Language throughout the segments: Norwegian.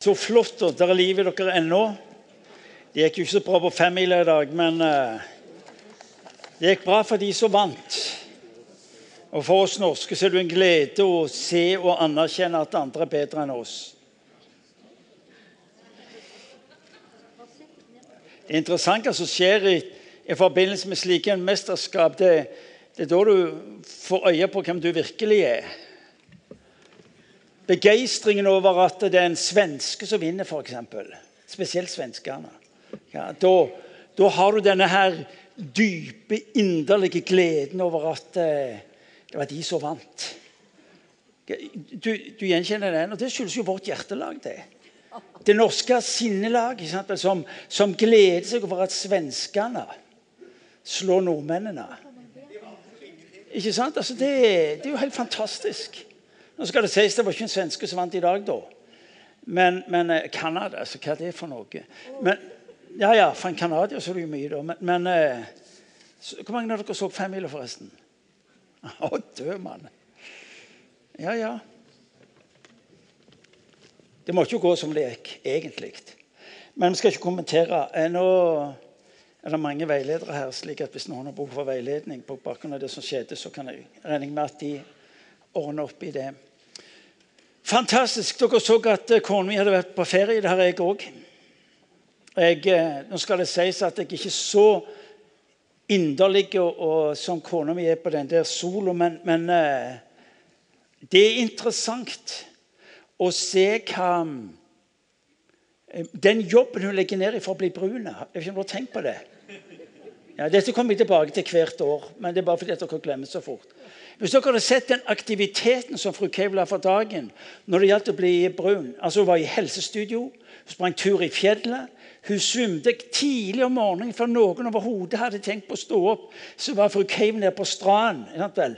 Så flott at dere er liv i dere ennå. Det gikk jo ikke så bra på femmila i dag, men eh, det gikk bra for de som vant. Og for oss norske så er det en glede å se og anerkjenne at andre er bedre enn oss. Det er interessant hva som skjer i, i forbindelse med slike mesterskap. Det, det er da du får øye på hvem du virkelig er. Begeistringen over at det er en svenske som vinner, f.eks. Spesielt svenskene. Ja, da, da, har du denne her dype, inderlige gleden over at eh, det var de som vant. Du, du gjenkjenner den, og det skyldes jo vårt hjertelag. det. Det norske sinnelaget som, som, gleder seg over at svenskene slår nordmennene. Ikke sant? Altså, det, det, er jo helt fantastisk. Nå skal Det sies det var ikke en svenske som vant i dag, da. Men, men eh, Canada, altså, hva er det for noe? Men, ja, ja, for en canadier så er det jo mye, da. Men, men eh, så, Hvor mange av dere så Femmila, forresten? Å, død mann. Ja, ja. Det må ikke gå som det gikk, egentlig. Men vi skal ikke kommentere. Eh, nå er det mange veiledere her, slik at hvis noen har behov for veiledning på bakgrunn av det som skjedde, så kan jeg regne med at de ordner opp i det. Fantastisk. Dere så at eh, kona mi hadde vært på ferie. Det har jeg òg. Eh, nå skal det sies at jeg ikke er så inderlig og, og, som kona mi er på den der sola, men, men uh, det er interessant å se hva Den jobben hun legger ned i for å bli brun. Jeg vet ikke om du har tenkt på det? Ja, dette kommer jeg tilbake til hvert år, men det er bare fordi dere glemmer så fort. Hvis dere hadde sett den aktiviteten som fru Kevla la for dagen når det gjaldt å bli brun altså Hun var i helsestudio, hun sprang tur i fjellet. Hun svømte tidlig om morgenen før noen overhodet hadde tenkt på å stå opp. Så var fru Cave nede på stranden.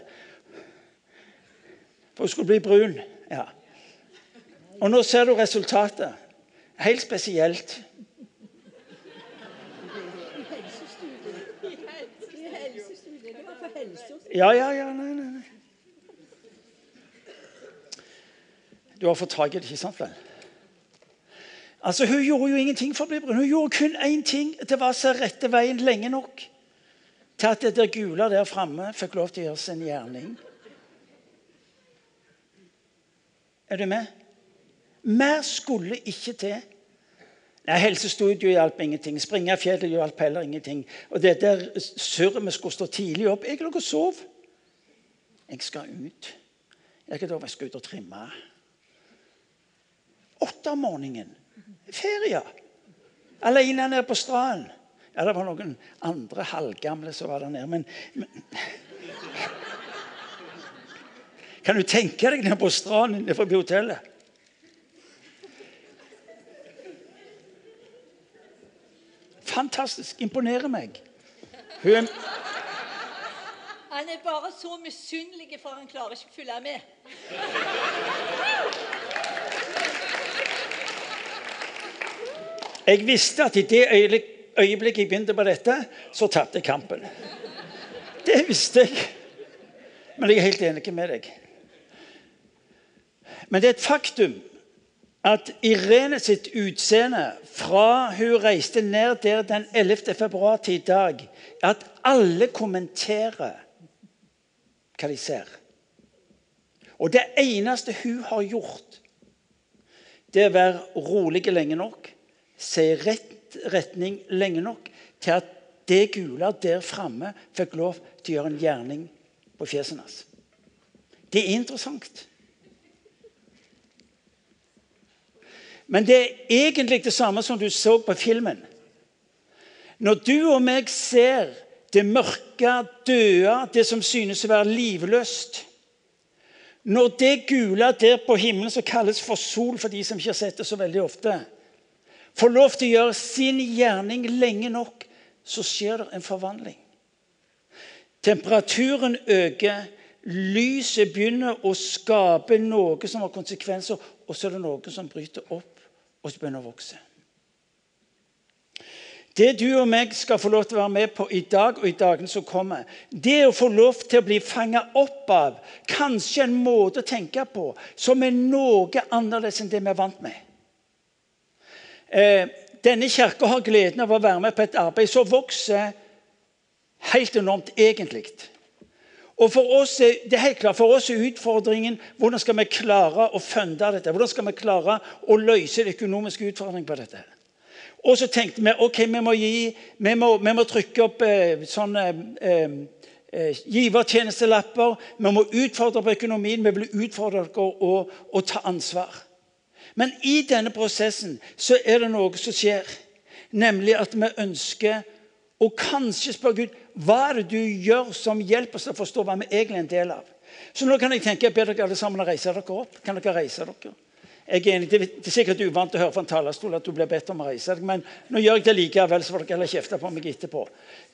For hun skulle bli brun. Ja. Og nå ser du resultatet. Helt spesielt. Ja, ja, ja. Nei, nei, nei. Du har fått tak i det, ikke sant vel? Altså, Hun gjorde jo ingenting for å bli brun. Hun gjorde kun én ting. Det var å rette veien lenge nok til at det der gule der framme fikk lov til å gjøre sin gjerning. Er du med? Mer skulle ikke til. Nei, Helsestudio hjalp ingenting. Springe fjellet hjalp heller ingenting. Og det der surret vi skulle stå tidlig opp Jeg lå og sov. Jeg skal ut. Jeg skal, ut og trimme. Åtte om morgenen. Ferie. Alene nede på stranden. Ja, det var noen andre halvgamle som var der nede, men, men Kan du tenke deg nede på stranden forbi hotellet? Fantastisk. Imponerer meg. Hun Han er bare så misunnelig, for han klarer ikke å følge med. Jeg visste at i det øyeblikket jeg begynte på dette, så tapte jeg kampen. Det visste jeg. Men jeg er helt enig med deg. Men det er et faktum at Irene sitt utseende fra hun reiste ned der den 11. februar til i dag, at alle kommenterer hva de ser. Og det eneste hun har gjort, det er å være rolig lenge nok, se rett retning lenge nok til at det gule der framme fikk lov til å gjøre en gjerning på fjeset hans. Det er interessant. Men det er egentlig det samme som du så på filmen. Når du og meg ser det mørke, døde, det som synes å være livløst Når det gule der på himmelen, som kalles for sol for de som ikke har sett det så veldig ofte, får lov til å gjøre sin gjerning lenge nok, så skjer det en forvandling. Temperaturen øker, lyset begynner å skape noe som har konsekvenser, og så er det noe som bryter opp og så begynner å vokse. Det du og meg skal få lov til å være med på i dag og i dagene som kommer, det er å få lov til å bli fanga opp av kanskje en måte å tenke på som er noe annerledes enn det vi er vant med. eh, denne kirka har gleden av å være med på et arbeid som vokser helt enormt egentlig. Og for oss er, det er helt klart, for oss er utfordringen hvordan skal vi klare å funde dette. Hvordan skal vi klare å løse den økonomiske utfordringen på dette. Og så tenkte vi ok, vi må, gi, vi må, vi må trykke opp eh, sånne eh, eh, givertjenestelapper. Vi må utfordre på økonomien. Vi vil utfordre dere å, å ta ansvar. Men i denne prosessen så er det noe som skjer. Nemlig at vi ønsker å kanskje spørre Gud hva er det du gjør som hjelper oss å forstå hva vi egentlig er en del av. Så nå kan jeg tenke, jeg ber dere alle sammen å reise dere opp. Kan dere reise dere? Jeg er enig, Det er sikkert uvant å høre fra en talerstol at du blir bedt om å reise deg, men nå gjør jeg det likevel, så får dere heller kjefte på meg etterpå.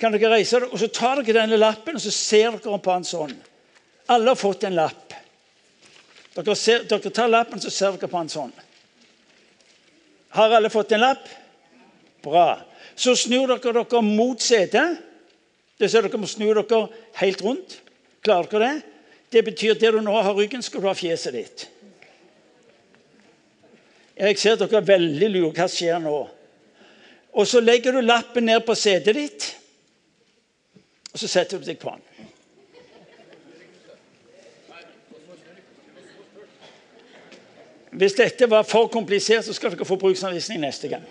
Kan dere reise dere, og Så tar dere denne lappen og så ser dere på den sånn. Alle har fått en lapp. Dere, ser, dere tar lappen så ser dere på den sånn. Har alle fått en lapp? Bra. Så snur dere dere mot setet. Det ser dere må snu dere helt rundt. Klarer dere det? Det betyr at det du nå har ryggen, skal du ha fjeset ditt. Jeg ser at dere er veldig lure. Hva skjer nå? Og Så legger du lappen ned på setet ditt, og så setter du deg på den. Hvis dette var for komplisert, så skal dere få bruksanvisning neste gang.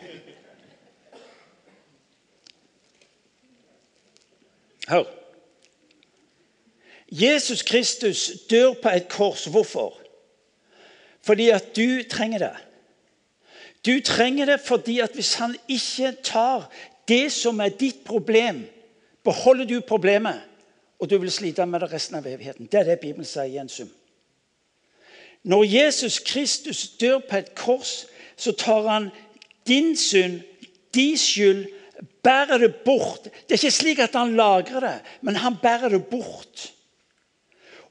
Hør. Jesus Kristus dør på et kors. Hvorfor? Fordi at du trenger det. Du trenger det fordi at hvis han ikke tar det som er ditt problem, beholder du problemet, og du vil slite med det resten av evigheten. Det er det Bibelen sier i en sum. Når Jesus Kristus dør på et kors, så tar han din synd, din skyld, bærer det bort. Det er ikke slik at han lagrer det, men han bærer det bort.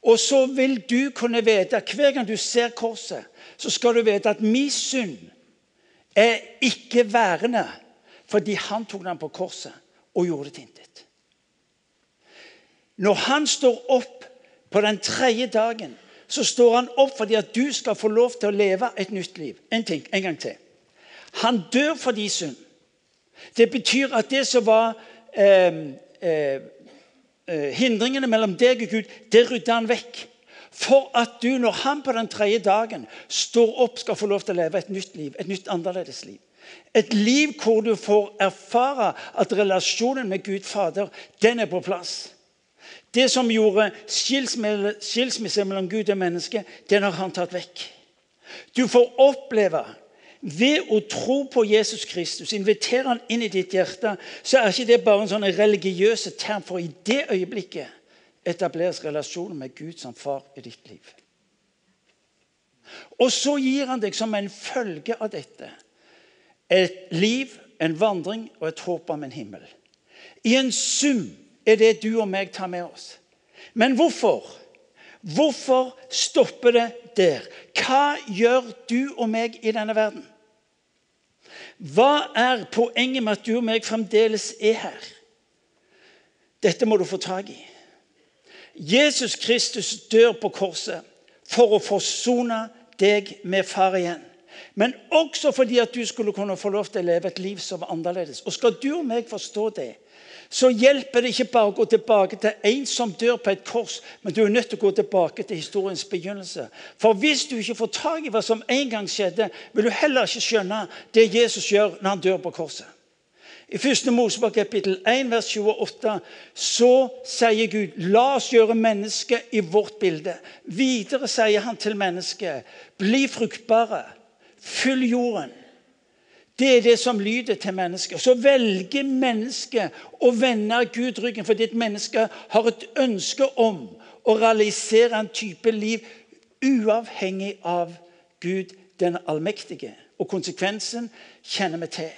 Og så vil du kunne vite, hver gang du ser korset, så skal du vite at min synd er ikke værende fordi han tok den på korset og gjorde det til intet. Når han står opp på den tredje dagen, så står han opp fordi at du skal få lov til å leve et nytt liv. En ting, en gang til. Han dør for din synd. Det betyr at det som var eh, eh, eh, hindringene mellom deg og Gud, det rydda han vekk. For at du, når han på den tredje dagen står opp, skal få lov til å leve et nytt liv. Et nytt annerledes liv. Et liv hvor du får erfare at relasjonen med Gud Fader den er på plass. Det som gjorde skilsmisse mellom Gud og menneske, den har han tatt vekk. Du får oppleve ved å tro på Jesus Kristus, invitere han inn i ditt hjerte, så er ikke det bare en sånn religiøs term, for i det øyeblikket etableres relasjonen med Gud som far i ditt liv. Og så gir han deg som en følge av dette et liv, en vandring og et håp om en himmel. I en sum er det du og meg tar med oss. Men hvorfor? Hvorfor stopper det der? Hva gjør du og meg i denne verden? Hva er poenget med at du og meg fremdeles er her? Dette må du få tak i. Jesus Kristus dør på korset for å forsone deg med far igjen. Men også fordi at du skulle kunne få lov til å leve et liv som var annerledes. Og Skal du og meg forstå det, så hjelper det ikke bare å gå tilbake til en som dør på et kors, men du er nødt til å gå tilbake til historiens begynnelse. For hvis du ikke får tak i hva som en gang skjedde, vil du heller ikke skjønne det Jesus gjør når han dør på korset. I 1. Mosebok kapittel 1, vers 28 så sier Gud la oss gjøre mennesket i vårt bilde. Videre sier han til mennesket bli fruktbare, fyll jorden. Det er det som lyder til mennesket. Så velger mennesket å vende Gud ryggen fordi et menneske har et ønske om å realisere en type liv uavhengig av Gud den allmektige. Og konsekvensen kjenner vi til.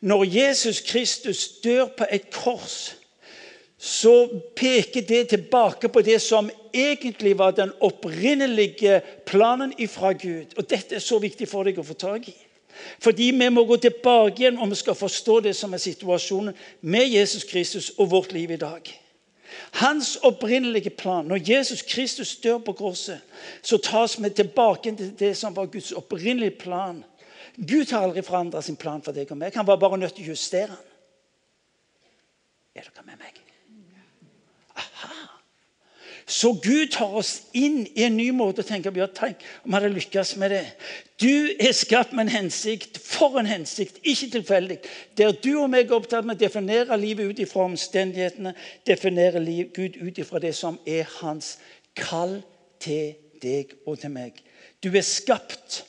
Når Jesus Kristus dør på et kors, så peker det tilbake på det som egentlig var den opprinnelige planen fra Gud. Og Dette er så viktig for deg å få tak i. Fordi vi må gå tilbake igjen om vi skal forstå det som er situasjonen med Jesus Kristus og vårt liv i dag. Hans opprinnelige plan Når Jesus Kristus dør på korset, så tas vi tilbake til det som var Guds opprinnelige plan. Gud har aldri forandra sin plan for deg og meg. Han var bare nødt til å justere den. Er dere med meg? Så Gud tar oss inn i en ny måte å tenke på. Tenk om vi hadde lykkes med det. Du er skapt med en hensikt. For en hensikt, ikke tilfeldig. Der du og meg er opptatt med å definere livet ut ifra omstendighetene, definere Gud ut ifra det som er hans kall til deg og til meg. Du er skapt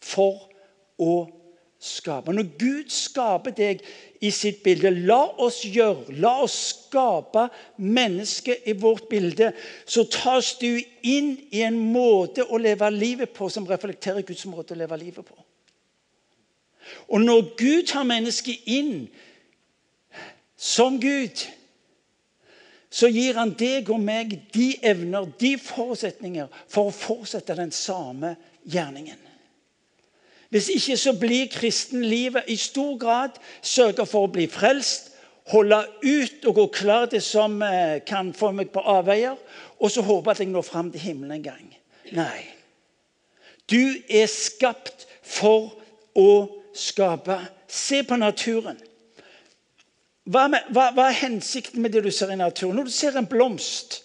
for å skape. Når Gud skaper deg i sitt bilde. La oss gjøre, la oss skape mennesket i vårt bilde. Så tas du inn i en måte å leve livet på som reflekterer Guds måte å leve livet på. Og når Gud tar mennesket inn som Gud, så gir han deg og meg de evner, de forutsetninger, for å fortsette den samme gjerningen. Hvis ikke så blir kristenlivet i stor grad søke for å bli frelst, holde ut og gå klar det som eh, kan få meg på avveier, og så håpe at jeg når fram til himmelen en gang. Nei. Du er skapt for å skape. Se på naturen. Hva, med, hva, hva, er hensikten med det du ser i naturen? Når du ser en blomst,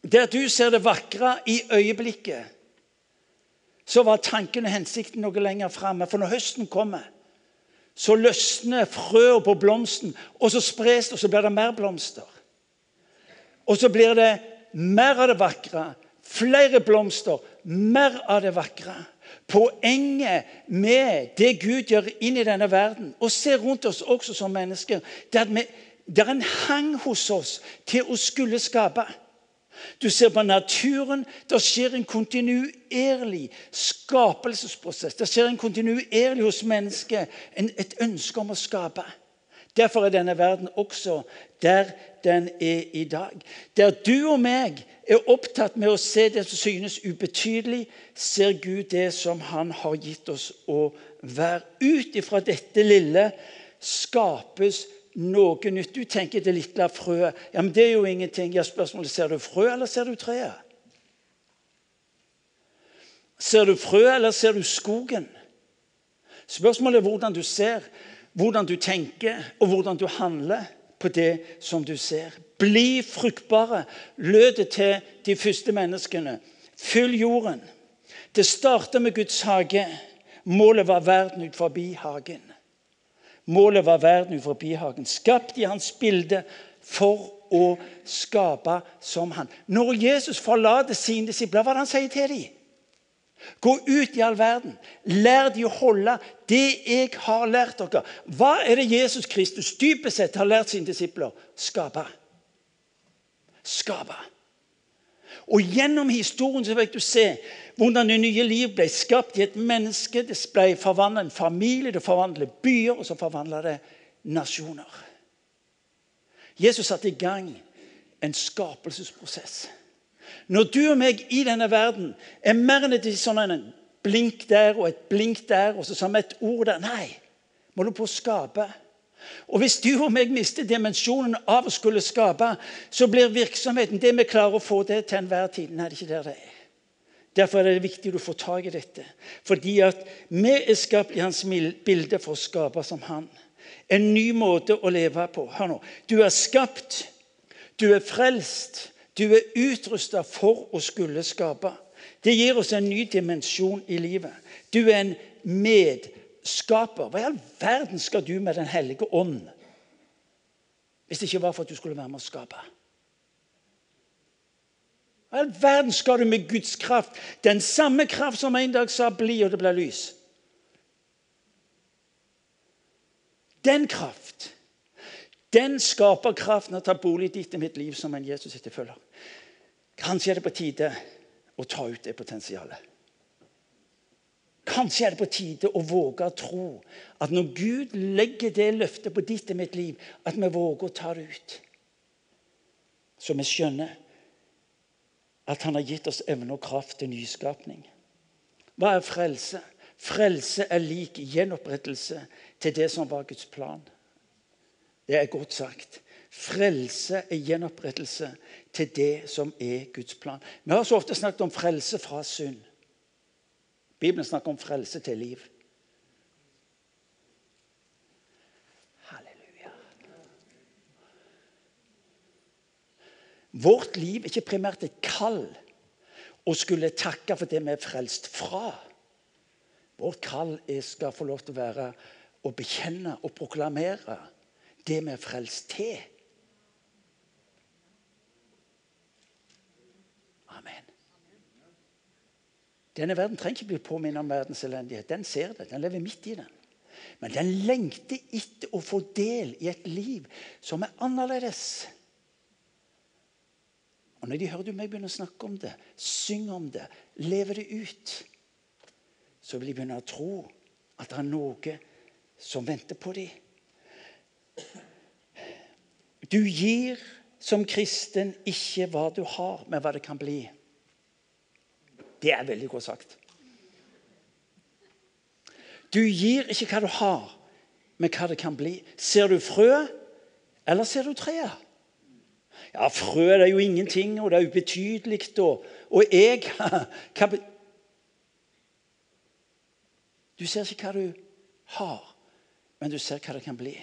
der du ser det vakre i øyeblikket så var tanken og hensikten noe lenger framme. For når høsten kommer, så løsner frøene på blomsten, og så spres det, og så blir det mer blomster. Og så blir det mer av det vakre, flere blomster, mer av det vakre. Poenget med det Gud gjør inn i denne verden, og ser rundt oss også som mennesker, det er at vi, det er en hang hos oss til å skulle skape. Du ser på naturen. Det skjer en kontinuerlig skapelsesprosess. Det skjer en kontinuerlig hos mennesket et ønske om å skape. Derfor er denne verden også der den er i dag. Der du og meg er opptatt med å se det som synes ubetydelig, ser Gud det som Han har gitt oss å være. Ut ifra dette lille skapes noe nytt. Du tenker det lille frøet. Ja, men det er jo ingenting. Ja, spørsmålet Ser du frø, eller ser du treet? Ser du frø, eller ser du skogen? Spørsmålet er hvordan du ser, hvordan du tenker, og hvordan du handler på det som du ser. Bli fruktbare, lød det til de første menneskene. Fyll jorden. Det starter med Guds hage. Målet var verden ut forbi hagen. Målet var verden utenfor bihagen. Skapt i hans bilde for å skape som han. Når Jesus forlater sine disipler, hva er det han sier til dem? Gå ut i all verden. Lær de å holde det jeg har lært dere. Hva er det Jesus Kristus dypest sett har lært sine disipler? Skape. Skape. Og Gjennom historien så fikk du se hvordan det nye liv ble skapt i et menneske. Det ble forvandlet en familie, det forvandlet byer, og så forvandlet det nasjoner. Jesus satte i gang en skapelsesprosess. Når du og meg i denne verden er mer enn et sånn en blink der og et blink der, og så som et ord der Nei, må du på å skape. Og Hvis du og meg mister dimensjonen av å skulle skape, så blir virksomheten det vi klarer å få det til enhver tid. Nei, det er ikke der det er. Derfor er det viktig at du får tak i dette. Fordi at vi er skapt i hans bilde for å skape som han. En ny måte å leve på. Hør nå. Du er skapt, du er frelst, du er utrusta for å skulle skape. Det gir oss en ny dimensjon i livet. Du er en medskaper skaper. Hva i all verden skal du med Den hellige ånd hvis det ikke var for at du skulle være med å skape? Hva i all verden skal du med Guds kraft? Den samme kraft som en dag sa 'bli', og det ble lys. Den kraft, den skaper kraften å ta bolig ditt i mitt liv som en Jesus etterfølger. Kanskje er det på tide å ta ut det potensialet. Kanskje er det på tide å våge å tro at når Gud legger det løftet på ditt og mitt liv, at vi våger å ta det ut. Så vi skjønner at han har gitt oss evne og kraft til nyskapning. Hva er frelse? Frelse er lik gjenopprettelse til det som var Guds plan. Det er godt sagt. Frelse er gjenopprettelse til det som er Guds plan. Vi har så ofte snakket om frelse fra synd. Bibelen snakker om frelse til liv. Vårt liv er ikke primært et kall å skulle takke for det vi er frelst fra. Vårt kall er skal få lov til å være å bekjenne og proklamere det vi er frelst til. Denne verden trenger ikke bli påminnet om verdens elendighet. Den ser det. Den lever midt i den. Men den lengter etter å få del i et liv som er annerledes. Og Når de hører meg begynne å snakke om det, synge om det, leve det ut, så vil de begynne å tro at det er noe som venter på dem. Du gir som kristen ikke hva du har, men hva det kan bli. Det er veldig godt sagt. Du gir ikke hva du har, men hva det kan bli. Ser du frø, eller ser du treet? Ja, frø er jo ingenting, og det er ubetydelig. Og, og jeg hva, Du ser ikke hva du har, men du ser hva det kan bli.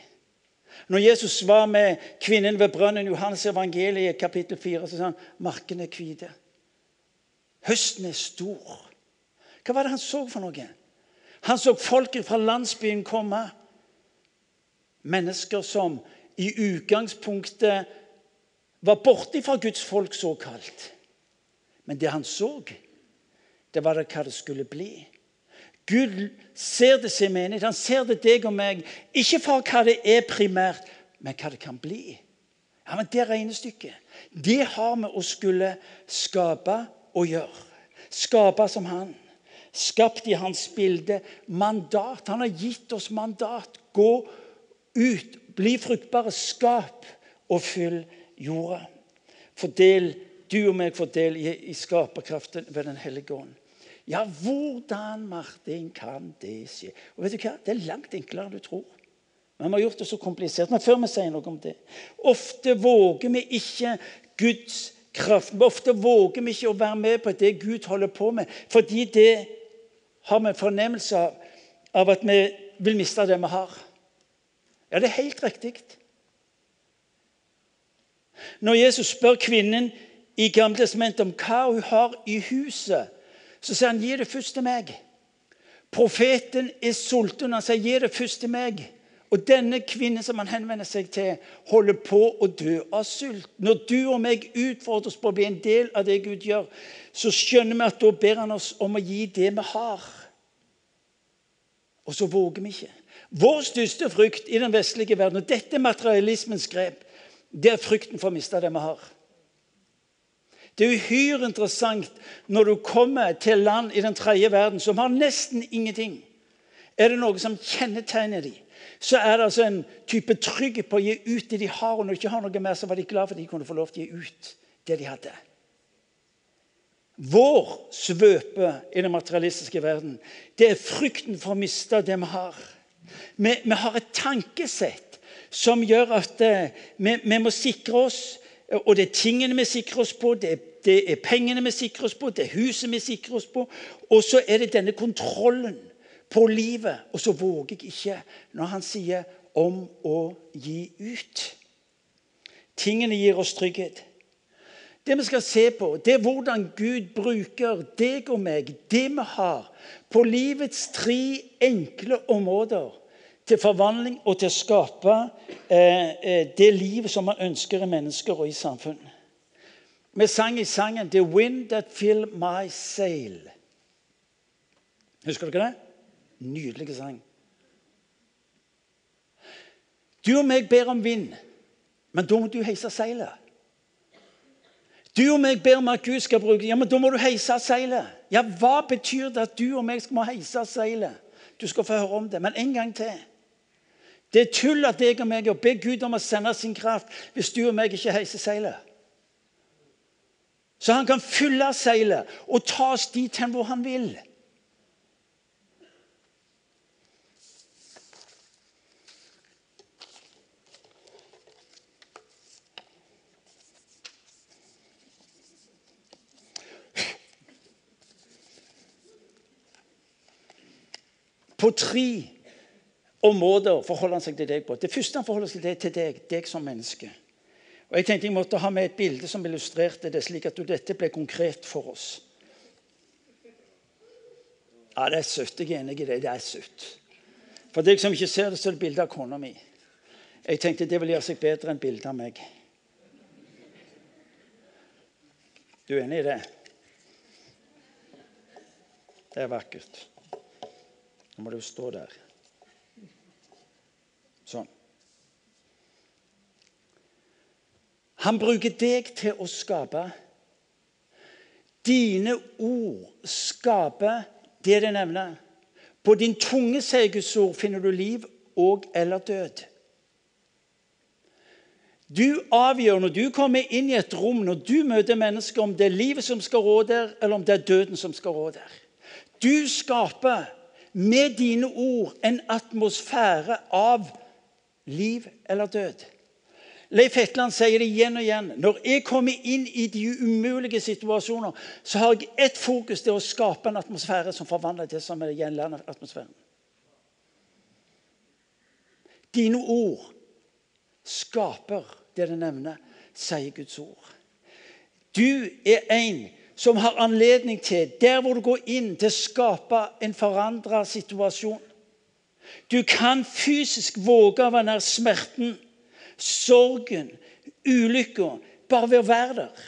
Når Jesus var med kvinnen ved brønnen, Johannes evangeliet kapittel 4, så sa han markene er hvite. Høsten er stor. Hva var det han så for noe? Han så folket fra landsbyen komme. Mennesker som i utgangspunktet var borte fra Guds folk såkalt. Men det han så, det var det hva det skulle bli. Gud ser det sin menighet. Han ser det deg og meg. Ikke for hva det er primært, men hva det kan bli. Ja, men Det regnestykket det har vi å skulle skape å gjøre. Skape som han. Skapt i hans bilde. Mandat. Han har gitt oss mandat. Gå ut, bli fruktbare, skap og fyll jorda. Fordel, du og meg får del i, i skaperkraften ved Den hellige ånd. Ja, hvordan, Martin, kan det skje? Og vet du hva? Det er langt enklere enn du tror. Men vi har gjort det så komplisert. Men før vi sier noe om det Ofte våger vi ikke Guds kraft. Ofte våger vi ikke å være med på det Gud holder på med, fordi det har vi en fornemmelse av, av at vi vil miste det vi har. Ja, det er helt riktig. Når Jesus spør kvinnen i Gamle testamentet om hva hun har i huset, så sier han 'gi det først til meg'. Profeten er sulten. Han sier 'gi det først til meg'. Og denne kvinnen som han henvender seg til, holder på å dø av sult. Når du og meg utfordres på å bli en del av det Gud gjør, så skjønner vi at da ber han oss om å gi det vi har. Og så våger vi ikke. Vår største frykt i den vestlige verden, og dette er materialismens grep, det er frykten for å miste det vi har. Det er uhyre interessant når du kommer til land i den tredje verden som har nesten ingenting. Er det noe som kjennetegner dem? Så er det altså en type trygghet på å gi ut det de har. Og når de ikke har noe mer, så var de glad for at de kunne få lov til å gi ut det de hadde. Vår svøpe i den materialistiske verden, det er frykten for å miste det vi har. Vi, vi har et tankesett som gjør at eh, vi, vi, må sikre oss. Og det er tingene vi sikrer oss på, det er, det er pengene vi sikrer oss på, det er huset vi sikrer oss på. Og så er det denne kontrollen på livet. Og så våger jeg ikke når han sier 'om å gi ut'. Tingene gir oss trygghet. Det vi skal se på, det er hvordan Gud bruker deg og meg, det vi har, på livets tre enkle områder til forvandling og til å skape eh, eh det livet som man ønsker i mennesker og i samfunn. Vi sang i sangen 'The Wind That Fill My Sail'. Husker dere det? Nydelig sang. Du og meg ber om vind, men da må du heise seilet. Du og meg ber om at Gud skal bruke Ja, men da må du heise seilet. Ja, hva betyr det at du og meg skal må heise seilet? Du skal få høre om det. Men en gang til. Det er tull at jeg og meg ber Gud om å sende sin kraft hvis du og meg ikke heiser seilet. Så han kan fylle seilet og ta oss dit hen hvor han vil. På tre områder forholder han seg til deg på. Det første han forholder seg til, til deg, deg som menneske. Og Jeg tenkte jeg måtte ha med et bilde som illustrerte det, slik at dette ble konkret for oss. Ja, det er søtt. Jeg er enig i det. Det er søtt. For deg som ikke ser det, så er det bilde av kona mi. Jeg tenkte det vil gjøre seg bedre enn bildet av meg. Du er enig i det? Det er vakkert. Nå må du stå der. Sånn. Han bruker deg til å skape. Dine ord skaper det det nevner. På din tunge, sier Guds ord, finner du liv og eller død. Du avgjør når du kommer inn i et rom, når du møter mennesker, om det er livet som skal rå der, eller om det er døden som skal rå der. Du skaper med dine ord en atmosfære av liv eller død. Leif Hetland sier det igjen og igjen. Når jeg kommer inn i de umulige situasjoner, så har jeg ett fokus til å skape en atmosfære som forvandler det som er den gjenlærende atmosfæren. Dine ord skaper det det nevner, sier Guds ord. Du er en som har anledning til, der hvor du går inn, til å skape en forandra situasjon. Du kan fysisk våge å være nær smerten, sorgen, ulykka, bare ved å være der.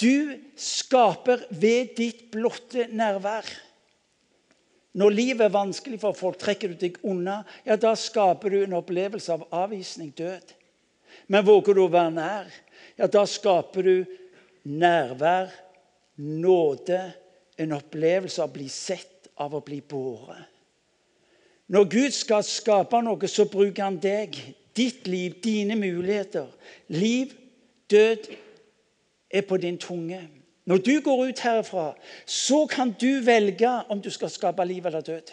Du skaper ved ditt blotte nærvær. Når livet er vanskelig for folk, trekker du deg unna. Ja, Da skaper du en opplevelse av avvisning, død. Men våger du å være nær, ja, da skaper du nærvær, nåde, en opplevelse av å bli sett, av å bli båret. Når Gud skal skape noe, så bruker han deg, ditt liv, dine muligheter. Liv, død er på din tunge. Når du går ut herfra, så kan du velge om du skal skape liv eller død.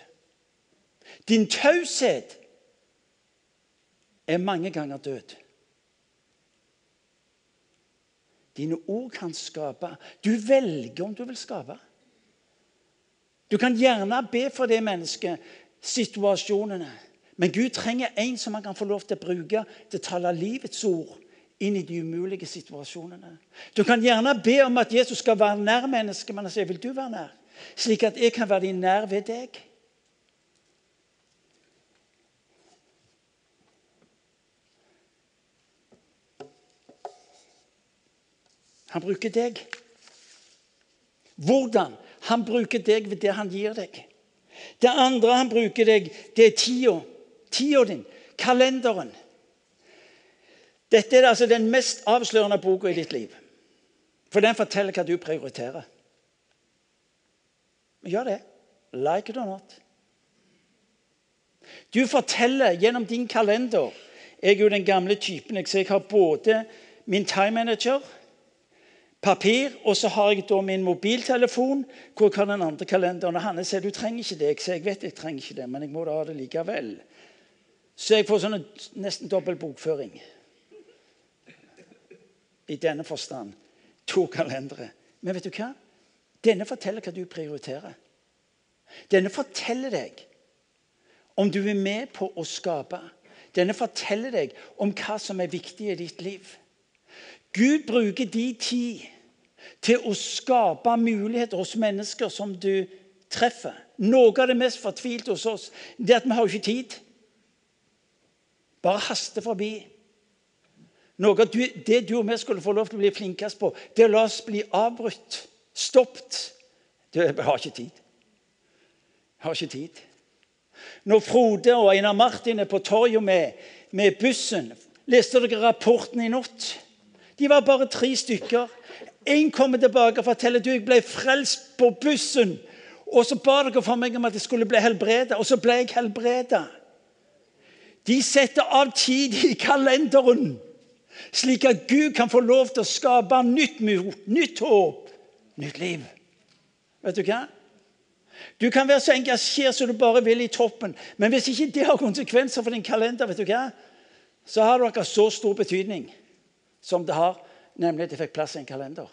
Din taushet er mange ganger død. Dine ord kan skape. Du velger om du vil skape. Du kan gjerne be for det mennesket situasjonene. Men Gud trenger en som han kan få lov til å bruke til å tale livets ord inn i de umulige situasjonene. Du kan gjerne be om at Jesus skal være nær mennesket, men han sier, 'Vil du være nær?' Slik at jeg kan være nær ved deg. Han bruker deg. Hvordan? Han bruker deg ved det han gir deg. Det andre han bruker deg, det er tida. Tida din. Kalenderen. Dette er altså den mest avslørende boka i ditt liv. For den forteller hva du prioriterer. Gjør det. Like it or not. Du forteller gjennom din kalender Jeg er jo den gamle typen. Så Jeg har både min time manager papir, og så har jeg da min mobiltelefon hvor har den andre kalenderen. Og Hanne sier du trenger ikke det. Jeg sier jeg vet jeg trenger ikke det, men jeg må da ha det likevel. Så jeg får sånn nesten dobbel bokføring. I denne forstand. To kalendere. Men vet du hva? Denne forteller hva du prioriterer. Denne forteller deg om du er med på å skape. Denne forteller deg om hva som er viktig i ditt liv. Gud bruker de tid til å skape muligheter hos mennesker som du treffer. Noe av det mest fortvilte hos oss det er at vi har ikke tid. Bare haster forbi. Noe av det du og vi skulle få lov til å bli flinkest på, det er å la oss bli avbrutt, stoppet. Du har ikke tid. Jeg har ikke tid. Når Frode og Einar Martin er på torget med, med bussen, leste dere rapporten i natt? De var bare tre stykker. En kommer tilbake og forteller at jeg ble frelst på bussen. Og så ba dere for meg om at jeg skulle bli helbredet, og så ble jeg helbredet. De setter av tid i kalenderen, slik at Gud kan få lov til å skape nytt mot, nytt håp, nytt liv. Vet du hva? Du kan være så engasjert som du bare vil i toppen, men hvis ikke det har konsekvenser for din kalender, vet du hva? så har det ikke så stor betydning som det har nemlig at jeg fikk plass i en kalender.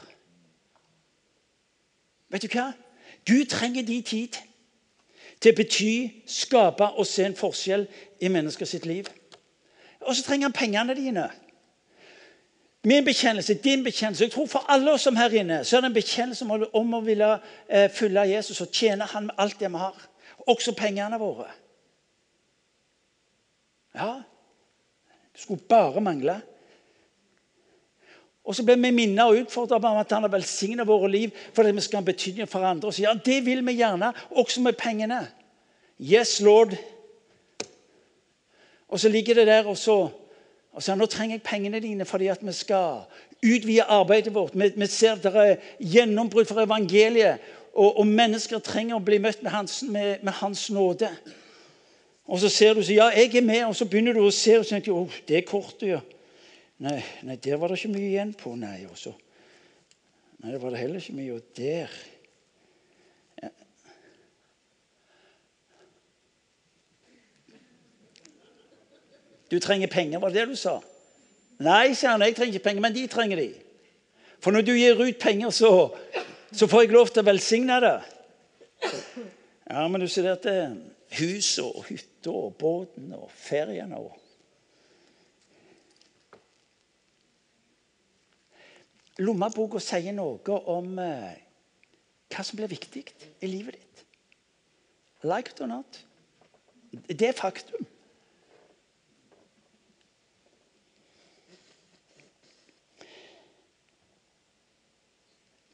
Vet du hva? Gud trenger de tid. til å bety, skape og se en forskjell i mennesker sitt liv. Og så trenger han pengene dine. Min bekjennelse, din bekjennelse Jeg tror For alle oss som her inne så er det en bekjennelse om å ville eh, følge Jesus og tjene han med alt det vi har. Også pengene våre. Ja, det skulle bare mangle. Og så blir vi minnet og utfordret på at han har velsignet våre liv fordi vi skal ha betydning for andre. Og sier ja, det vil vi gjerne, også med pengene. Yes, Lord. Og så ligger det der, og så og så nå trenger jeg pengene dine fordi at vi skal utvide arbeidet vårt. Vi, vi ser at det er gjennombrudd for evangeliet, og, og, mennesker trenger å bli møtt med hans, med, med hans, nåde. Og så ser du så, ja, jeg er med, og så begynner du å se og så tenker oh, det er kortet. ja. Nei, nei, der var det ikke mye igjen på. Nei, også. Nei, det var det heller ikke mye. Og der. Du trenger penger, var det det du sa? Nei, sier han, jeg trenger ikke penger, men de trenger de. For når du gir ut penger, så, så får jeg lov til å velsigne det. Ja, men du ser at det er huset og hytta og båten og feriene og Lommeboka sier noe om eh, hva som blir viktig i livet ditt. Like it or not. Det er faktum.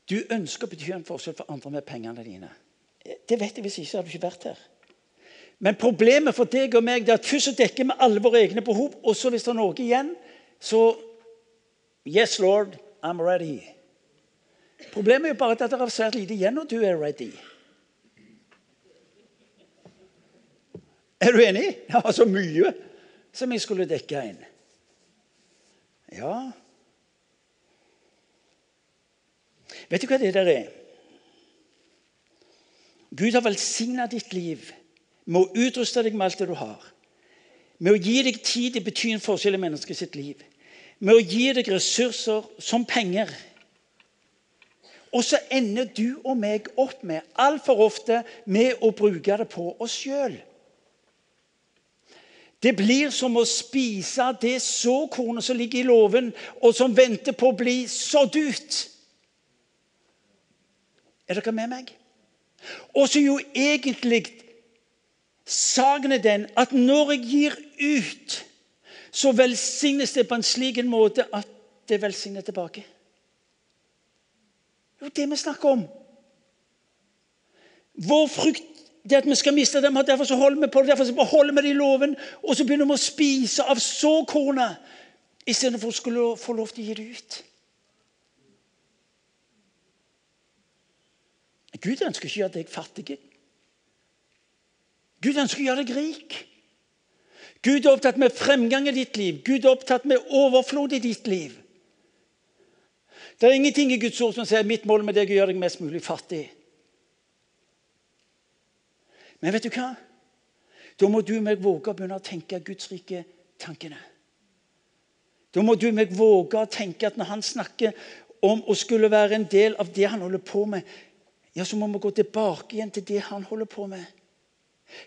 Du ønsker å bety en forskjell for andre med pengene dine. Det vet jeg hvis ikke så hadde du ikke vært her. Men problemet for deg og meg er at først dekker vi alle våre egne behov, og så hvis det er noe igjen, så Yes, Lord, I'm ready. Problemet er jo bare at det er svært lite igjen når du er ready. Er du enig? Det var så mye som jeg skulle dekke inn. Ja Vet du hva det der er? Gud har velsigna ditt liv med å utruste deg med alt det du har. Med å gi deg tid til å bety en forskjell i menneskets liv med å gi deg ressurser som penger. Og så ender du og meg opp med altfor ofte med å bruke det på oss sjøl. Det blir som å spise det såkornet som ligger i låven, og som venter på å bli sådd ut. Er dere med meg? Og så jo egentlig saken er den at når jeg gir ut så velsignes det på en slik en måte at det velsigner tilbake. Det er jo det vi snakker om. Vår frykt det at vi skal miste dem, derfor så holder vi på det, derfor så beholder vi det i loven, og så begynner vi å spise av såkornet istedenfor å skulle få lov til å gi det ut. Gud ønsker ikke å gjøre deg fattig. Gud ønsker å gjøre deg rik. Gud er opptatt med fremgang i ditt liv. Gud er opptatt med overflod i ditt liv. Det er ingenting i Guds ord som sier mitt mål med deg er å gjøre deg mest mulig fattig. Men vet du hva? Da må du og meg våge å begynne å tenke Guds rike tankene. Da må du og meg våge å tenke at når han snakker om å skulle være en del av det han holder på med, ja, så må vi gå tilbake igjen til det han holder på med.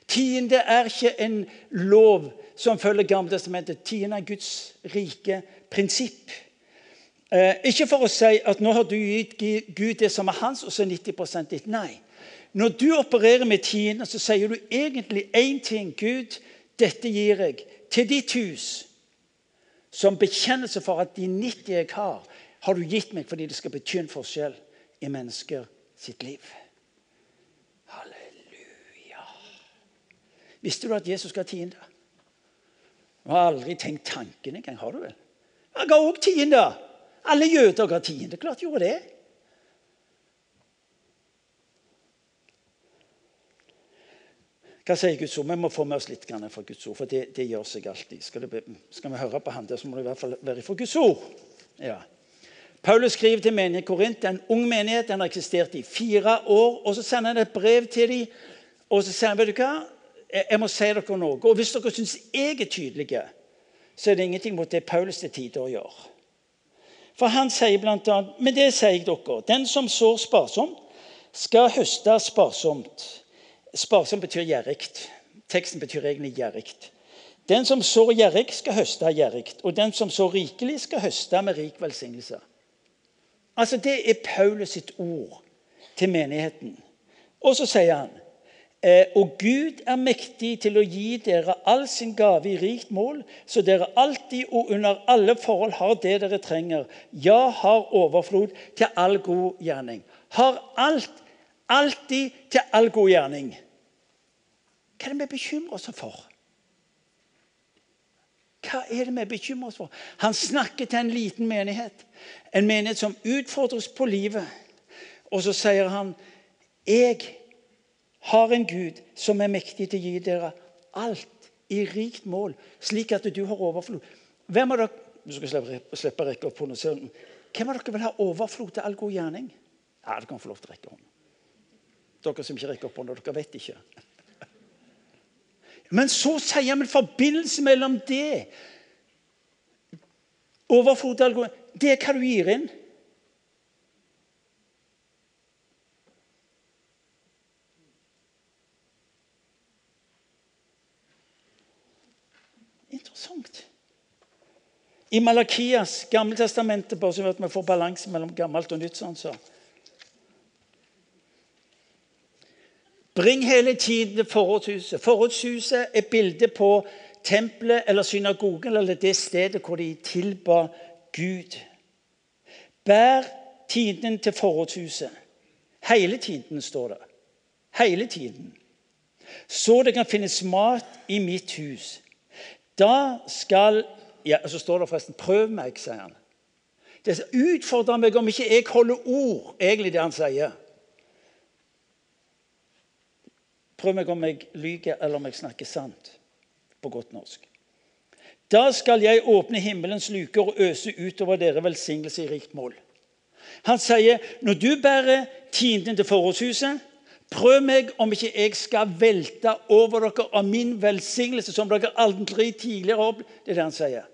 Tiende er ikke en lov som følger Gammeltestamentet. Tiende er Guds rike prinsipp. Eh, ikke for å si at nå har du gitt Gud det som er hans, og så er 90 ditt. Nei. Når du opererer med tiende, så sier du egentlig én ting. Gud, dette gir jeg til ditt hus. Som bekjennelse for at de 90 jeg har, har du gitt meg fordi det skal bety en forskjell i mennesker sitt liv. Halleluja. Visste du at Jesus ga tiende? Du har aldri tenkt tanken engang. Har du vel? Jeg ga òg tiende. Alle jøder ga tiende. Klart gjorde det. Hva sier Guds ord? Vi må få med oss litt fra Guds ord, for det, det gjør seg alltid. Skal, det, skal, vi høre på han der, så må det i hvert fall være fra Guds ord. Ja. Paulus skriver til menigheten Korint, en ung menighet. Den har eksistert i fire år. og Så sender han et brev til dem, og så sier han, vet du hva? Jeg må si dere noe. Og hvis dere syns jeg er tydelig, så er det ingenting mot det Paulus til tider gjør. For han sier bl.a.: Men det sier jeg dere. Den som sår sparsomt, skal høste sparsomt. Sparsomt betyr gjerrig. Teksten betyr egentlig gjerrig. Den som sår gjerrig, skal høste gjerrig. Og den som sår rikelig, skal høste med rik velsignelse. Altså, Det er Paulus sitt ord til menigheten. Og så sier han og Gud er mektig til å gi dere all sin gave i rikt mål, så dere alltid og under alle forhold har det dere trenger. Ja, har overflod til all god gjerning. Har alt, alltid til all god gjerning. Hva er det vi bekymrer oss for? Hva er det vi bekymrer oss for? Han snakker til en liten menighet. En menighet som utfordres på livet. Og så sier han, 'Jeg har en Gud som er mektig til å gi dere alt i rikt mål, slik at du har overflod.' Hvem av dere du skal slippe, slippe rekke opp hånden. Hvem av dere vil ha overflod til all god gjerning? Ja, dere kan få lov til å rekke hånden. Dere som ikke rekker opp hånden, dere vet ikke. Men så sier vi en forbindelse mellom det Overflod Det er hva du gir inn. Interessant. I Malakias, Gammeltestamentet, bare så at vi får balanse mellom gammelt og nytt. sånn så. Bring hele tiden til forrådshuset. Forrådshuset er bildet på tempelet eller synagogen eller det stedet hvor de tilba Gud. Bær tiden til forrådshuset. Hele tiden, står det. Hele tiden. Så det kan finnes mat i mitt hus. Da skal ja, Så står det forresten 'prøv meg', sier han. Det utfordrer meg om ikke jeg holder ord, egentlig det han sier. Prøv meg om jeg lyver eller om jeg snakker sant på godt norsk. Da skal jeg åpne himmelens luker og øse utover dere velsignelse i rikt mål. Han sier, når du bærer tienden til forrådshuset, prøv meg om ikke jeg skal velte over dere av min velsignelse som dere aldri tidligere har opplevd. Det er det han sier.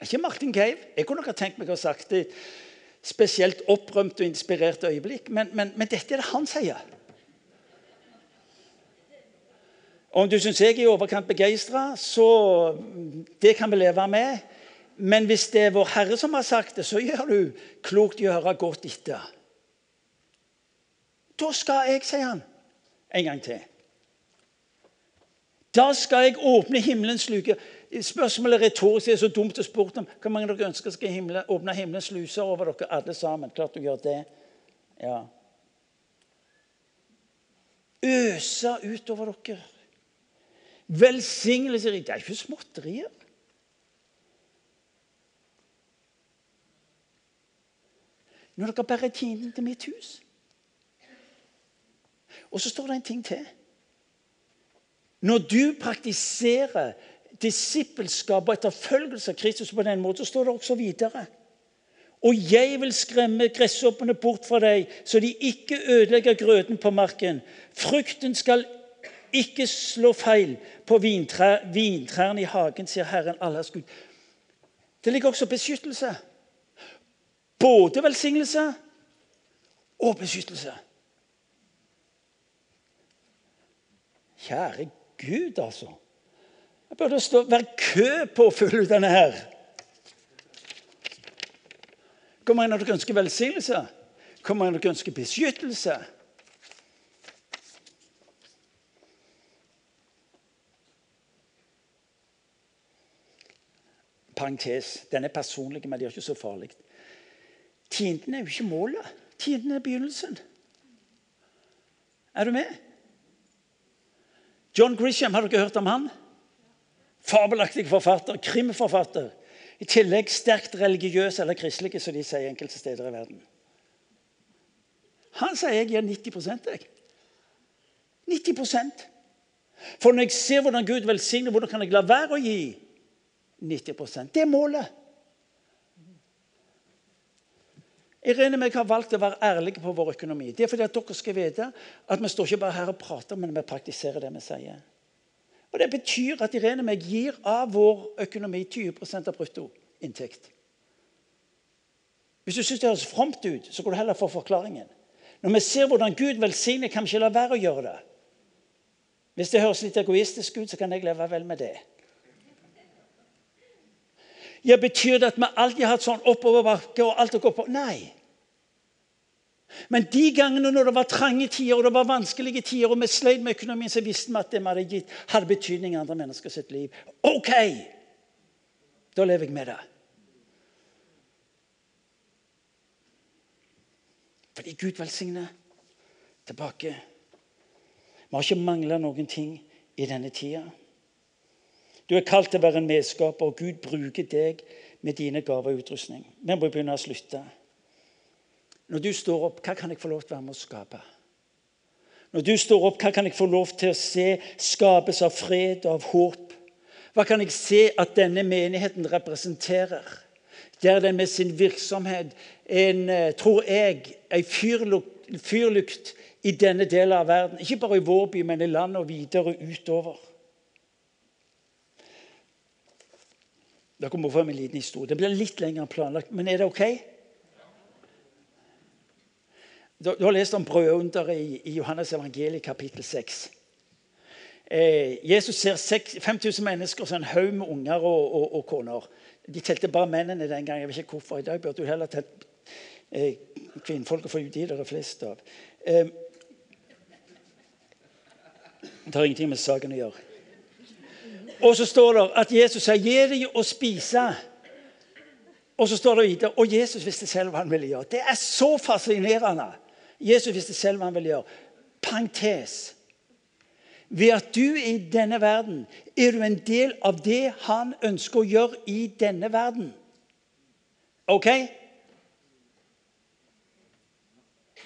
Ikke Martin Cave. Jeg kunne nok ha tenkt meg å ha sagt det spesielt opprømt og inspirert øyeblikk, men, men, men dette er det han sier. Om du syns jeg er i overkant begeistra, så det kan vi leve med. Men hvis det er Vår Herre som har sagt det, så gjør du klokt i å høre godt etter. Da skal jeg, sier han en gang til. Da skal jeg åpne himmelens luke. Spørsmålet retorisk. Er så dumt å spørre om. Hvor mange av dere ønsker skal himle, åpne himmelens sluser over dere alle sammen? Klart du gjør det. Ja. Øse utover dere. Velsignelse Det er ikke småtterier. Når dere bærer tiden til mitt hus. Og så står det en ting til. Når du praktiserer disippelskap og etterfølgelse av Kristus på den måten, så står det også videre. Og jeg vil skremme gresshoppene bort fra deg, så de ikke ødelegger grøten på marken. Frukten skal ikke slå feil på vintrærne i hagen, sier Herren Allahs Gud. Det ligger også beskyttelse. Både velsignelse og beskyttelse. Kjære Gud, altså. Det burde stå, være kø på å fylle ut denne her. Hvor mange av dere ønsker velsignelse? Hvor mange av dere ønsker beskyttelse? parentes. Den er personlig, men det er ikke så farlig. Tienden er jo ikke målet. Tienden er begynnelsen. Er du med? John Grisham, har dere hørt om han? Fabelaktig forfatter, krimforfatter. I tillegg sterkt religiøs eller kristelig, som de sier enkelte steder i verden. Han sier jeg gir 90% jeg. 90% For når jeg ser hvordan Gud velsigner, hvordan kan jeg la være å gi? 90% Det er målet. Irene og jeg har valgt å være ærlige på vår økonomi. Det er fordi at dere skal vite at vi står ikke bare her og prater, men vi praktiserer det vi sier. Og Det betyr at Irene og meg gir av vår økonomi 20% av bruttoinntekt. Hvis du syns det høres fromt ut, så går du heller for forklaringen. Når vi ser hvordan Gud velsigner, kan vi ikke la være å gjøre det. Hvis det høres litt egoistisk ut, så kan jeg leve vel med det. Ja, Betyr det at vi alltid har hatt sånn oppoverbakke og alt å gå på? Nei. Men de gangene når det var trange tider og det var vanskelige tider, og vi sleit med økonomien, så visste vi at det vi hadde gitt, hadde betydning i andre menneskers liv. OK! Da lever jeg med det. Fordi Gud velsigner tilbake. Vi har ikke mangla noen ting i denne tida. Du er kalt til å være en medskaper, og Gud bruker deg med dine gaver og utrustning. Vi må begynne å slutte. Når du står opp, hva kan jeg få lov til å være med å skape? Når du står opp, hva kan jeg få lov til å se skapes av fred og av håp? Hva kan jeg se at denne menigheten representerer? Der den med sin virksomhet en, eh, tror jeg, en fyrlukt, fyrlukt i denne delen av verden. Ikke bare i vår by, men i landet og videre utover. Dere må få en liten historie. Det blir litt lenger enn planlagt, men er det OK? Du har lest om brødunderet i, i Johannes evangeliet kapittel 6. Eh, Jesus ser 5000 mennesker og en haug med unger og, og, og, koner. De telte bare mennene den gangen. Jeg vet ikke hvorfor. I dag burde du heller telt eh, kvinnfolk, for de det er flest av. Eh, det har ingenting med saken å gjøre. Og så står det at Jesus sier 'gi dem å spise'. Og så står det videre Og Jesus visste selv hva han ville gjøre. Det er så fascinerende. Jesus visste selv hva han ville gjøre. Parentes. Ved at du i denne verden, er du en del av det han ønsker å gjøre i denne verden. OK?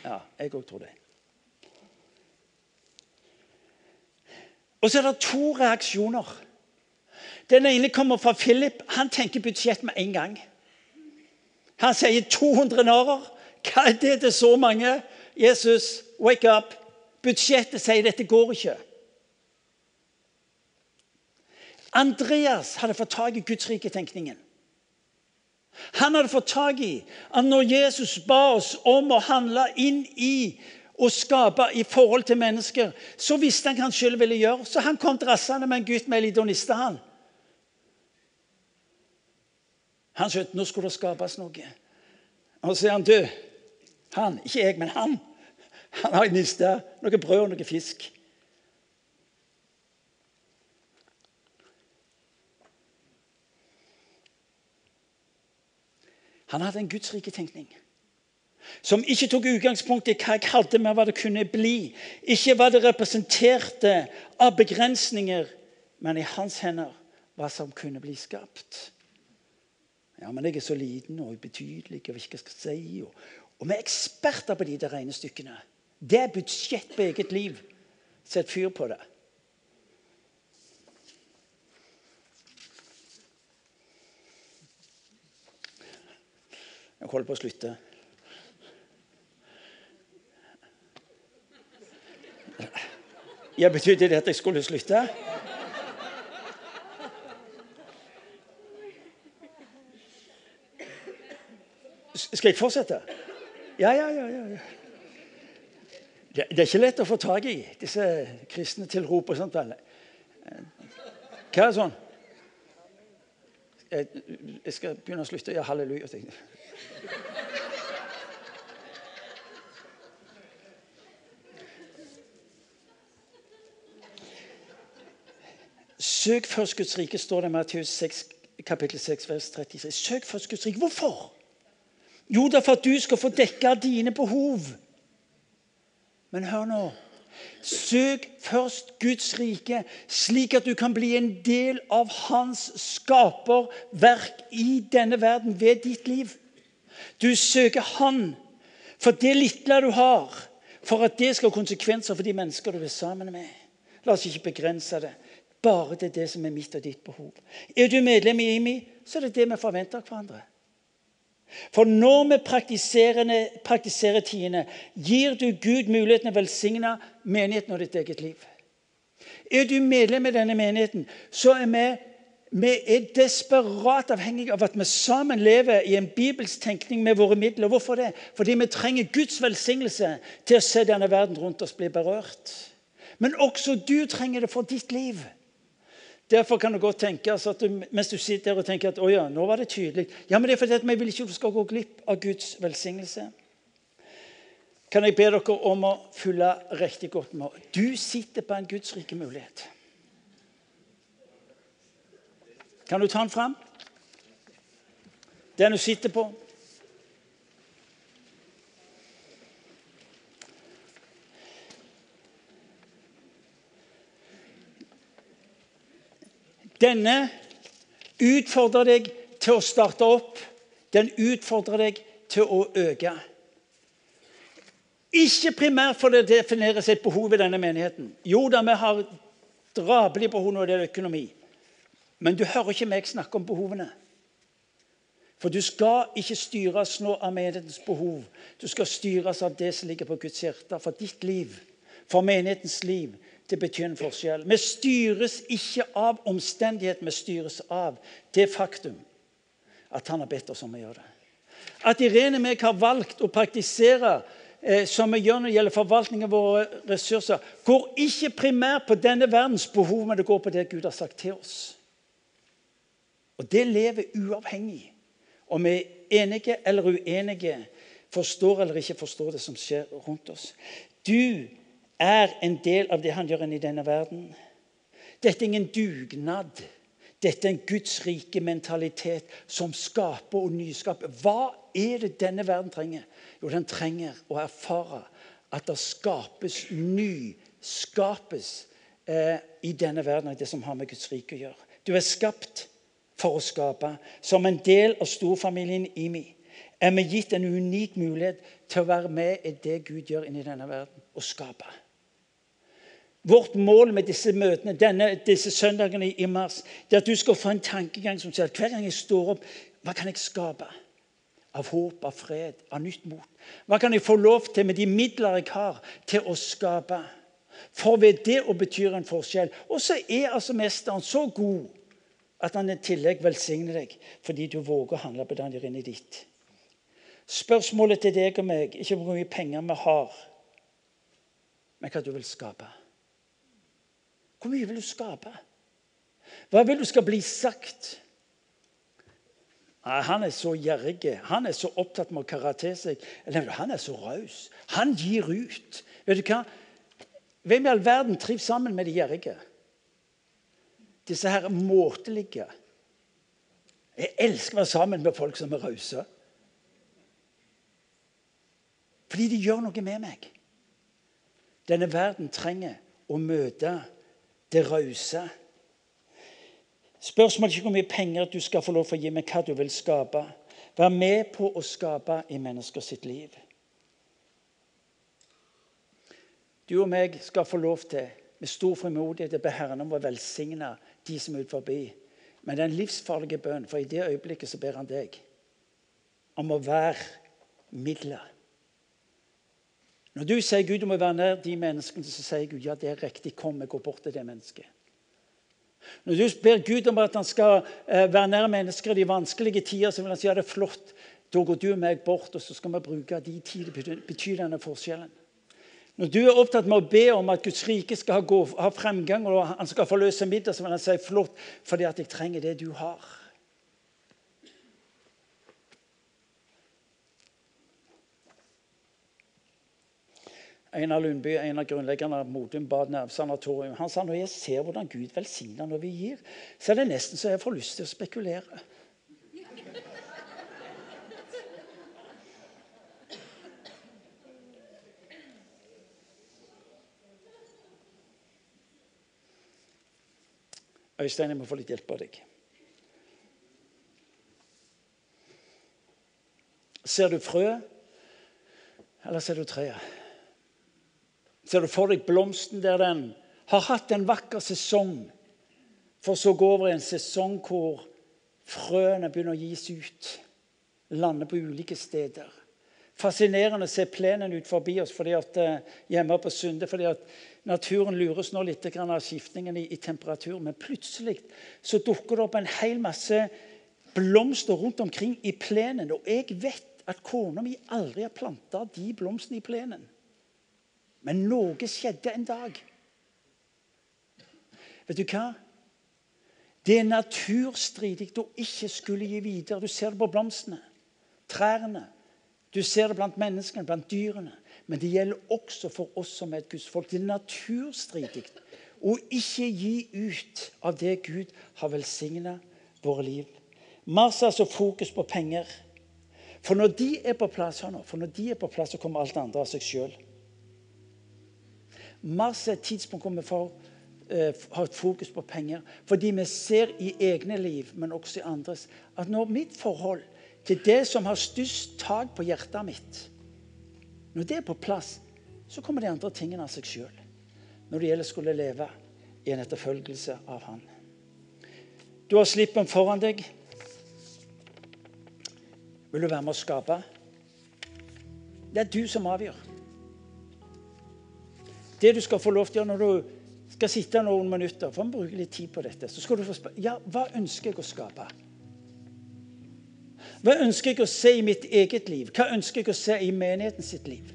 Ja, jeg òg tror det. Og så er det to reaksjoner. Den ene kommer fra Philip. Han tenker budsjett med en gang. Han sier 200 narer. Hva er det til så mange? Jesus, wake up. Budsjettet sier dette går ikke. Andreas hadde fått tak i Guds rike-tenkningen. Han hadde fått tak i at når Jesus ba oss om å handle inn i og skape i forhold til mennesker, så visste han hva han selv ville gjøre. Så han kom drassende med en gutt med elidoniste. Han Han skjønte nå skulle det skapes noe. Og så sier han du, han, ikke jeg, men han, han har mista noe brød og noe fisk. Han hadde en gudsriketenkning som ikke tok utgangspunkt i hva jeg hadde med hva det kunne bli. Ikke hva det representerte av begrensninger, men i hans hender hva som kunne bli skapt. Ja, men jeg er så liten og ubetydelig og hva jeg skal si. Og, og vi er eksperter på de der regnestykkene. Det er budsjett på eget liv. Sett fyr på det. Jeg holder på å slutte. Ja, Betydde det at jeg skulle slutte? Skal jeg fortsette? Ja, ja, ja. ja. Det, det er ikke lett å få tak i, disse kristne tilrop og sånt. Hva er det sånn? Jeg skal begynne å slutte. Ja, halleluja. Søk først Guds rike, står det i Matteus 6, kapittel 6, vers 36. Søk først Guds rike. Hvorfor? Jo, det er for at du skal få dekka dine behov. Men hør nå. Søk først Guds rike, slik at du kan bli en del av hans skaperverk i denne verden ved ditt liv. Du søker Han for det lille du har, for at det skal ha konsekvenser for de mennesker du er sammen med. La oss ikke begrense det. Bare er det som er mitt og ditt behov. Er du medlem i IMI, så er det det vi forventer av hverandre. For når vi praktiserer, tiende, gir du Gud muligheten til å velsigne menigheten og ditt eget liv. Er du medlem i denne menigheten, så er vi Vi er desperat avhengige av at vi sammen lever i en bibelsk tenkning med våre midler. Hvorfor det? Fordi vi trenger Guds velsignelse til å se denne verden rundt oss bli berørt. Men også du trenger det for ditt liv. Derfor kan det godt tenkes at du, mens du sitter der og tenker at å ja, nå var det tydelig Ja, men det er fordi at vi vil ikke du skal gå glipp av Guds velsignelse. Kan jeg be dere om å følge riktig godt med? Du sitter på en Guds rike mulighet. Kan du ta den fram? Den du sitter på. Denne utfordrer deg til å starte opp. Den utfordrer deg til å øke. Ikke primært for det defineres et behov i denne menigheten. Jo da, vi har drabelig behov når det gjelder økonomi. Men du hører ikke meg snakke om behovene. For du skal ikke styres nå av menighetens behov. Du skal styres av det som ligger på Guds hjerte. For ditt liv, for menighetens liv. Det betyr en forskjell. Vi styres ikke av omstendighet, vi styres av det faktum at han har bedt oss om å gjøre det. At Irene og jeg har valgt å praktisere eh, som vi gjør når det gjelder forvaltning av våre ressurser, går ikke primært på denne verdens behov, men det går på det Gud har sagt til oss. Og det lever uavhengig om vi er enige eller uenige, forstår eller ikke forstår det som skjer rundt oss. Du er en del av det han gjør i denne verden. Dette er ingen dugnad. Dette er en Guds rike mentalitet som skaper og nyskaper. Hva er det denne verden trenger? Jo, den trenger å erfare at det skapes nyskapes eh, i denne verden av det som har med Guds rike å gjøre. Du er skapt for å skape. Som en del av storfamilien IMI er vi gitt en unik mulighet til å være med i det Gud gjør inni denne verden og skape. Vårt mål med disse møtene denne, disse søndagene i mars, det er at du skal få en tankegang som sier at hver gang jeg står opp, hva kan jeg skape? Av håp, av fred, av nytt mot. Hva kan jeg få lov til med de midler jeg har, til å skape? For ved det å betyr en forskjell. Og så er altså mesteren så god at han i tillegg velsigner deg fordi du våger å handle på det han gjør inni ditt. Spørsmålet til deg og meg ikke hvor mye penger vi har, men hva du vil skape. Hvor mye vil du skape? Hva vil du skal bli sagt? Nei, Han er så gjerrig. Han er så opptatt med å karate seg. Han er så raus. Han gir ut. Vet du hva? Hvem i all verden trives sammen med de gjerrige? disse her måtelige. Jeg elsker å være sammen med folk som er rause. Fordi de gjør noe med meg. Denne verden trenger å møte det rause. Spørsmålet er ikke hvor mye penger du skal få lov til å gi, men hva du vil skape. Vær med på å skape i mennesker sitt liv. Du og meg skal få lov til med stor frimodighet å be Herren om å velsigne de som er ut forbi. Men det er en livsfarlig bønn, for i det øyeblikket så ber han deg om å være middelet. Når du sier Gud, du må være nær de menneskene, så sier Gud ja, det er riktig. Kom, vi går bort til det mennesket. Når du ber Gud om at han skal eh, være nær mennesker i de vanskelige tider, så vil han si ja, det er flott. Da går du og meg bort, og så skal vi bruke de tider betyr denne forskjellen. Når du er opptatt med å be om at Guds rike skal ha, ha fremgang, og han skal forløse middag, så vil han si flott, fordi at jeg trenger det du har. Einar Lundby, en av grunnleggerne av Modum Bad nervesanatorium, han sa når jeg ser hvordan Gud velsigner når vi gir, så er det nesten så jeg får lyst til å spekulere. Øystein, jeg må få litt hjelp av deg. Ser du frø, eller ser du treet? Ser du for deg blomsten der den har hatt en vakker sesong, for så gå over i en sesong hvor frøene begynner å gis ut, lande på ulike steder, fascinerende å se plenen ut forbi oss fordi at, eh, hjemme på Sunde. fordi at Naturen lures nå litt av skiftningen i, i temperatur. Men plutselig så dukker det opp en hel masse blomster rundt omkring i plenen. Og jeg vet at kona mi aldri har planta de blomstene i plenen. Men noe skjedde en dag. Vet du hva? Det er naturstridig å ikke skulle gi videre. Du ser det på blomstene, trærne. Du ser det blant menneskene, blant dyrene. Men det gjelder også for oss som er et gudsfolk. Det er naturstridig å ikke gi ut av det Gud har velsigna våre liv. Masse altså fokus på penger. For når de er på plass, for når de er på plass, så kommer alt det andre av seg sjøl. Masse tidspunkt hvor vi får uh, ha et fokus på penger. Fordi vi ser i egne liv, men også i andres, at når mitt forhold til det som har størst tak på hjertet mitt, når det er på plass, så kommer de andre tingene av seg sjøl. Når det gjelder skulle leve i en etterfølgelse av Han. Du har slippen foran deg. Vil du være med å skape? Det er du som avgjør. Det du skal få lov til å gjøre når du skal sitte noen minutter, for å bruke litt tid på dette, så skal du få spørre ja, hva ønsker jeg å skape. Hva ønsker jeg å se i mitt eget liv? Hva ønsker jeg å se i menigheten sitt liv?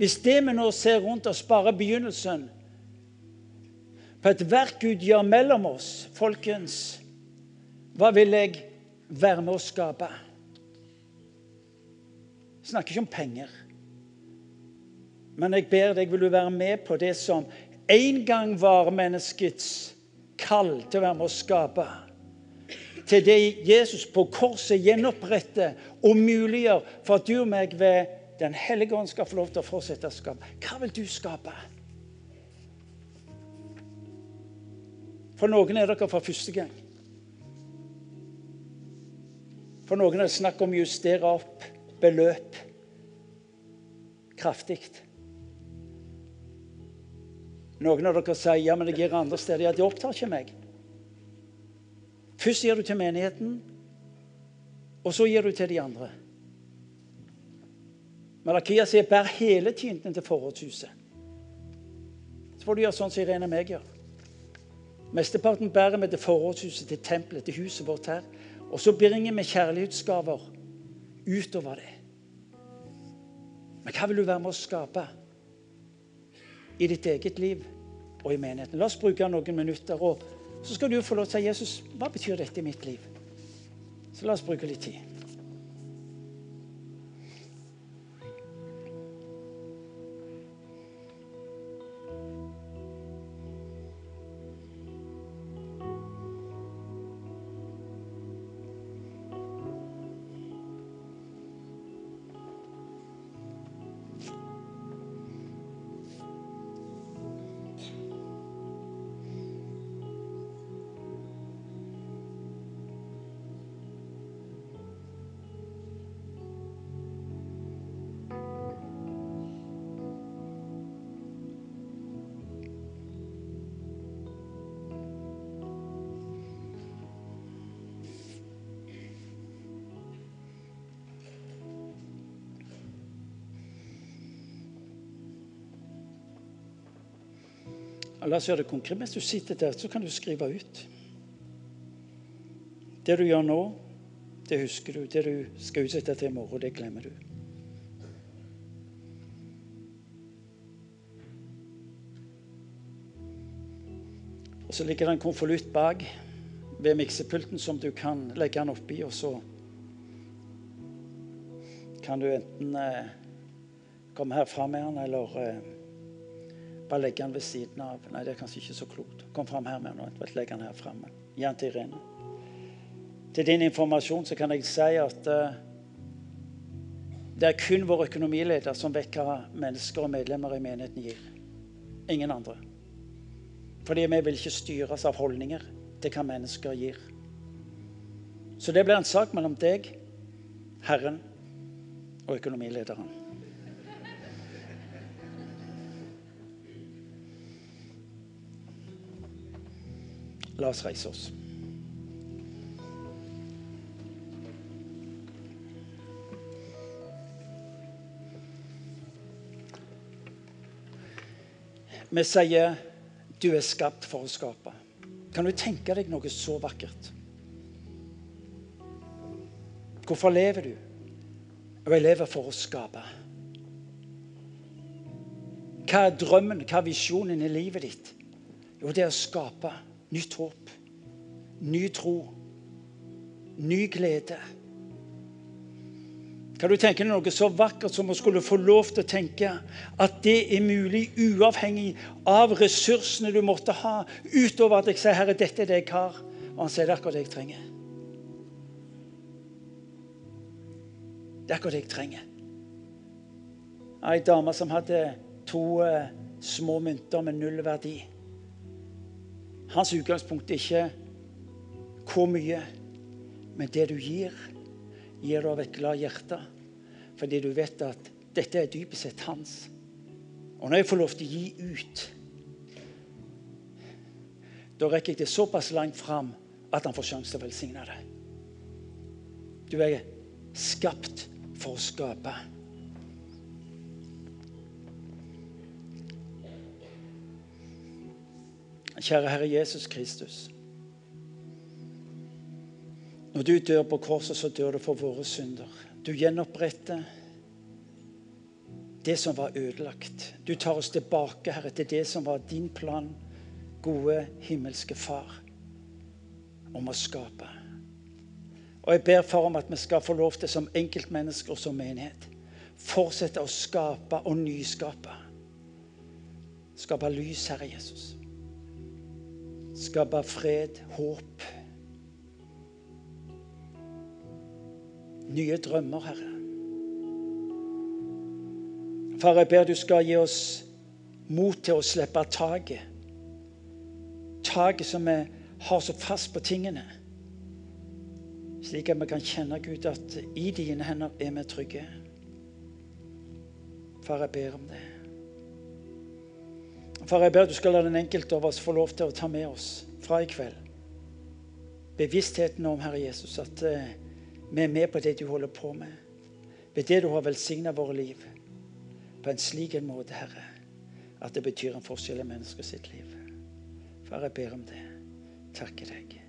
Hvis det vi nå ser rundt oss, bare begynnelsen på et verk Gud gjør mellom oss, folkens, hva vil jeg være med å skape. Jeg snakker ikke om penger. Men jeg ber deg, vil du være med på det som en gang var menneskets kall til å være med å skape? Til det Jesus på korset gjenoppretter og muliggjør for at du og meg ved Den hellige ånd skal få lov til å fortsette å skape. Hva vil du skape? For noen er dere for første gang. For noen er det snakk om å justere opp beløp kraftig. Noen av dere sier ja, men jeg gir andre steder. Ja, det opptar ikke meg. Først gir du til menigheten, og så gir du til de andre. Malakia sier 'bær hele tynten til forrådshuset'. Så får du gjøre sånn som Irene og meg gjør. Mesteparten bærer vi til forrådshuset, til tempelet, til huset vårt her. Og så bringer vi kjærlighetsgaver utover det. Men hva vil du være med å skape i ditt eget liv og i menigheten? La oss bruke noen minutter, og så skal du få lov til å si Jesus, hva betyr dette i mitt liv? Så la oss bruke litt tid. La oss gjøre det konkret. Mens du sitter der, så kan du skrive ut. Det du gjør nå, det husker du. Det du skal utsette til i morgen, det glemmer du. Og Så ligger det en konvolutt bak ved miksepulten som du kan legge den oppi, og så kan du enten eh, komme her fram med den, eller eh, bare legge den ved siden av. Nei, det er kanskje ikke så klokt. Kom fram her med den. Legg den her framme. Gi den til Irene. Til din informasjon så kan jeg si at uh, det er kun vår økonomileder som vet hva mennesker og medlemmer i menigheten gir. Ingen andre. Fordi vi vil ikke styres av holdninger til hva mennesker gir. Så det blir en sak mellom deg, Herren og økonomilederen. La oss reise oss. Vi sier 'du er skapt for å skape'. Kan du tenke deg noe så vakkert? Hvorfor lever du? Og jeg lever for å skape. Hva er drømmen, hva er visjonen i livet ditt? Jo, det er å skape nytt håp, ny tro, ny glede. Kan du tenke deg noe så vakkert som å skulle få lov til å tenke at det er mulig uavhengig av ressursene du måtte ha, utover at jeg sier 'Herre, dette er det jeg har', og han sier det er akkurat det jeg trenger. Det er akkurat det jeg trenger. Ei dame som hadde to eh, små mynter med null verdi. Hans utgangspunkt er ikke hvor mye, men det du gir gir du av et glad hjerte. Fordi du vet at dette er dypest sett hans. Og når jeg får lov til å gi ut, da rekker jeg det såpass langt fram at han får sjanse til å velsigne det. Du er skapt for å skape. Kjære Herre Jesus Kristus. Når du dør på korset, så dør du for våre synder. Du gjenoppretter det som var ødelagt. Du tar oss tilbake, Herre, til det som var din plan, gode himmelske Far, om å skape. Og jeg ber Far om at vi skal få lov til, som enkeltmennesker og som menighet, fortsette å skape og nyskape. Skape lys, Herre Jesus. Skape fred, håp nye drømmer, Herre. Far, jeg ber du skal gi oss mot til å slippe taket. Taket som vi har så fast på tingene. Slik at vi kan kjenne, Gud, at i dine hender er vi trygge. Far, jeg ber om det. Far, jeg ber du skal la den enkelte av oss få lov til å ta med oss fra i kveld bevisstheten om, Herre Jesus, at uh, vi er med på det du holder på med. Ved det du har velsigna våre liv på en slik en måte, Herre, at det betyr en forskjell i mennesker sitt liv. Far, jeg ber om det. Takker deg.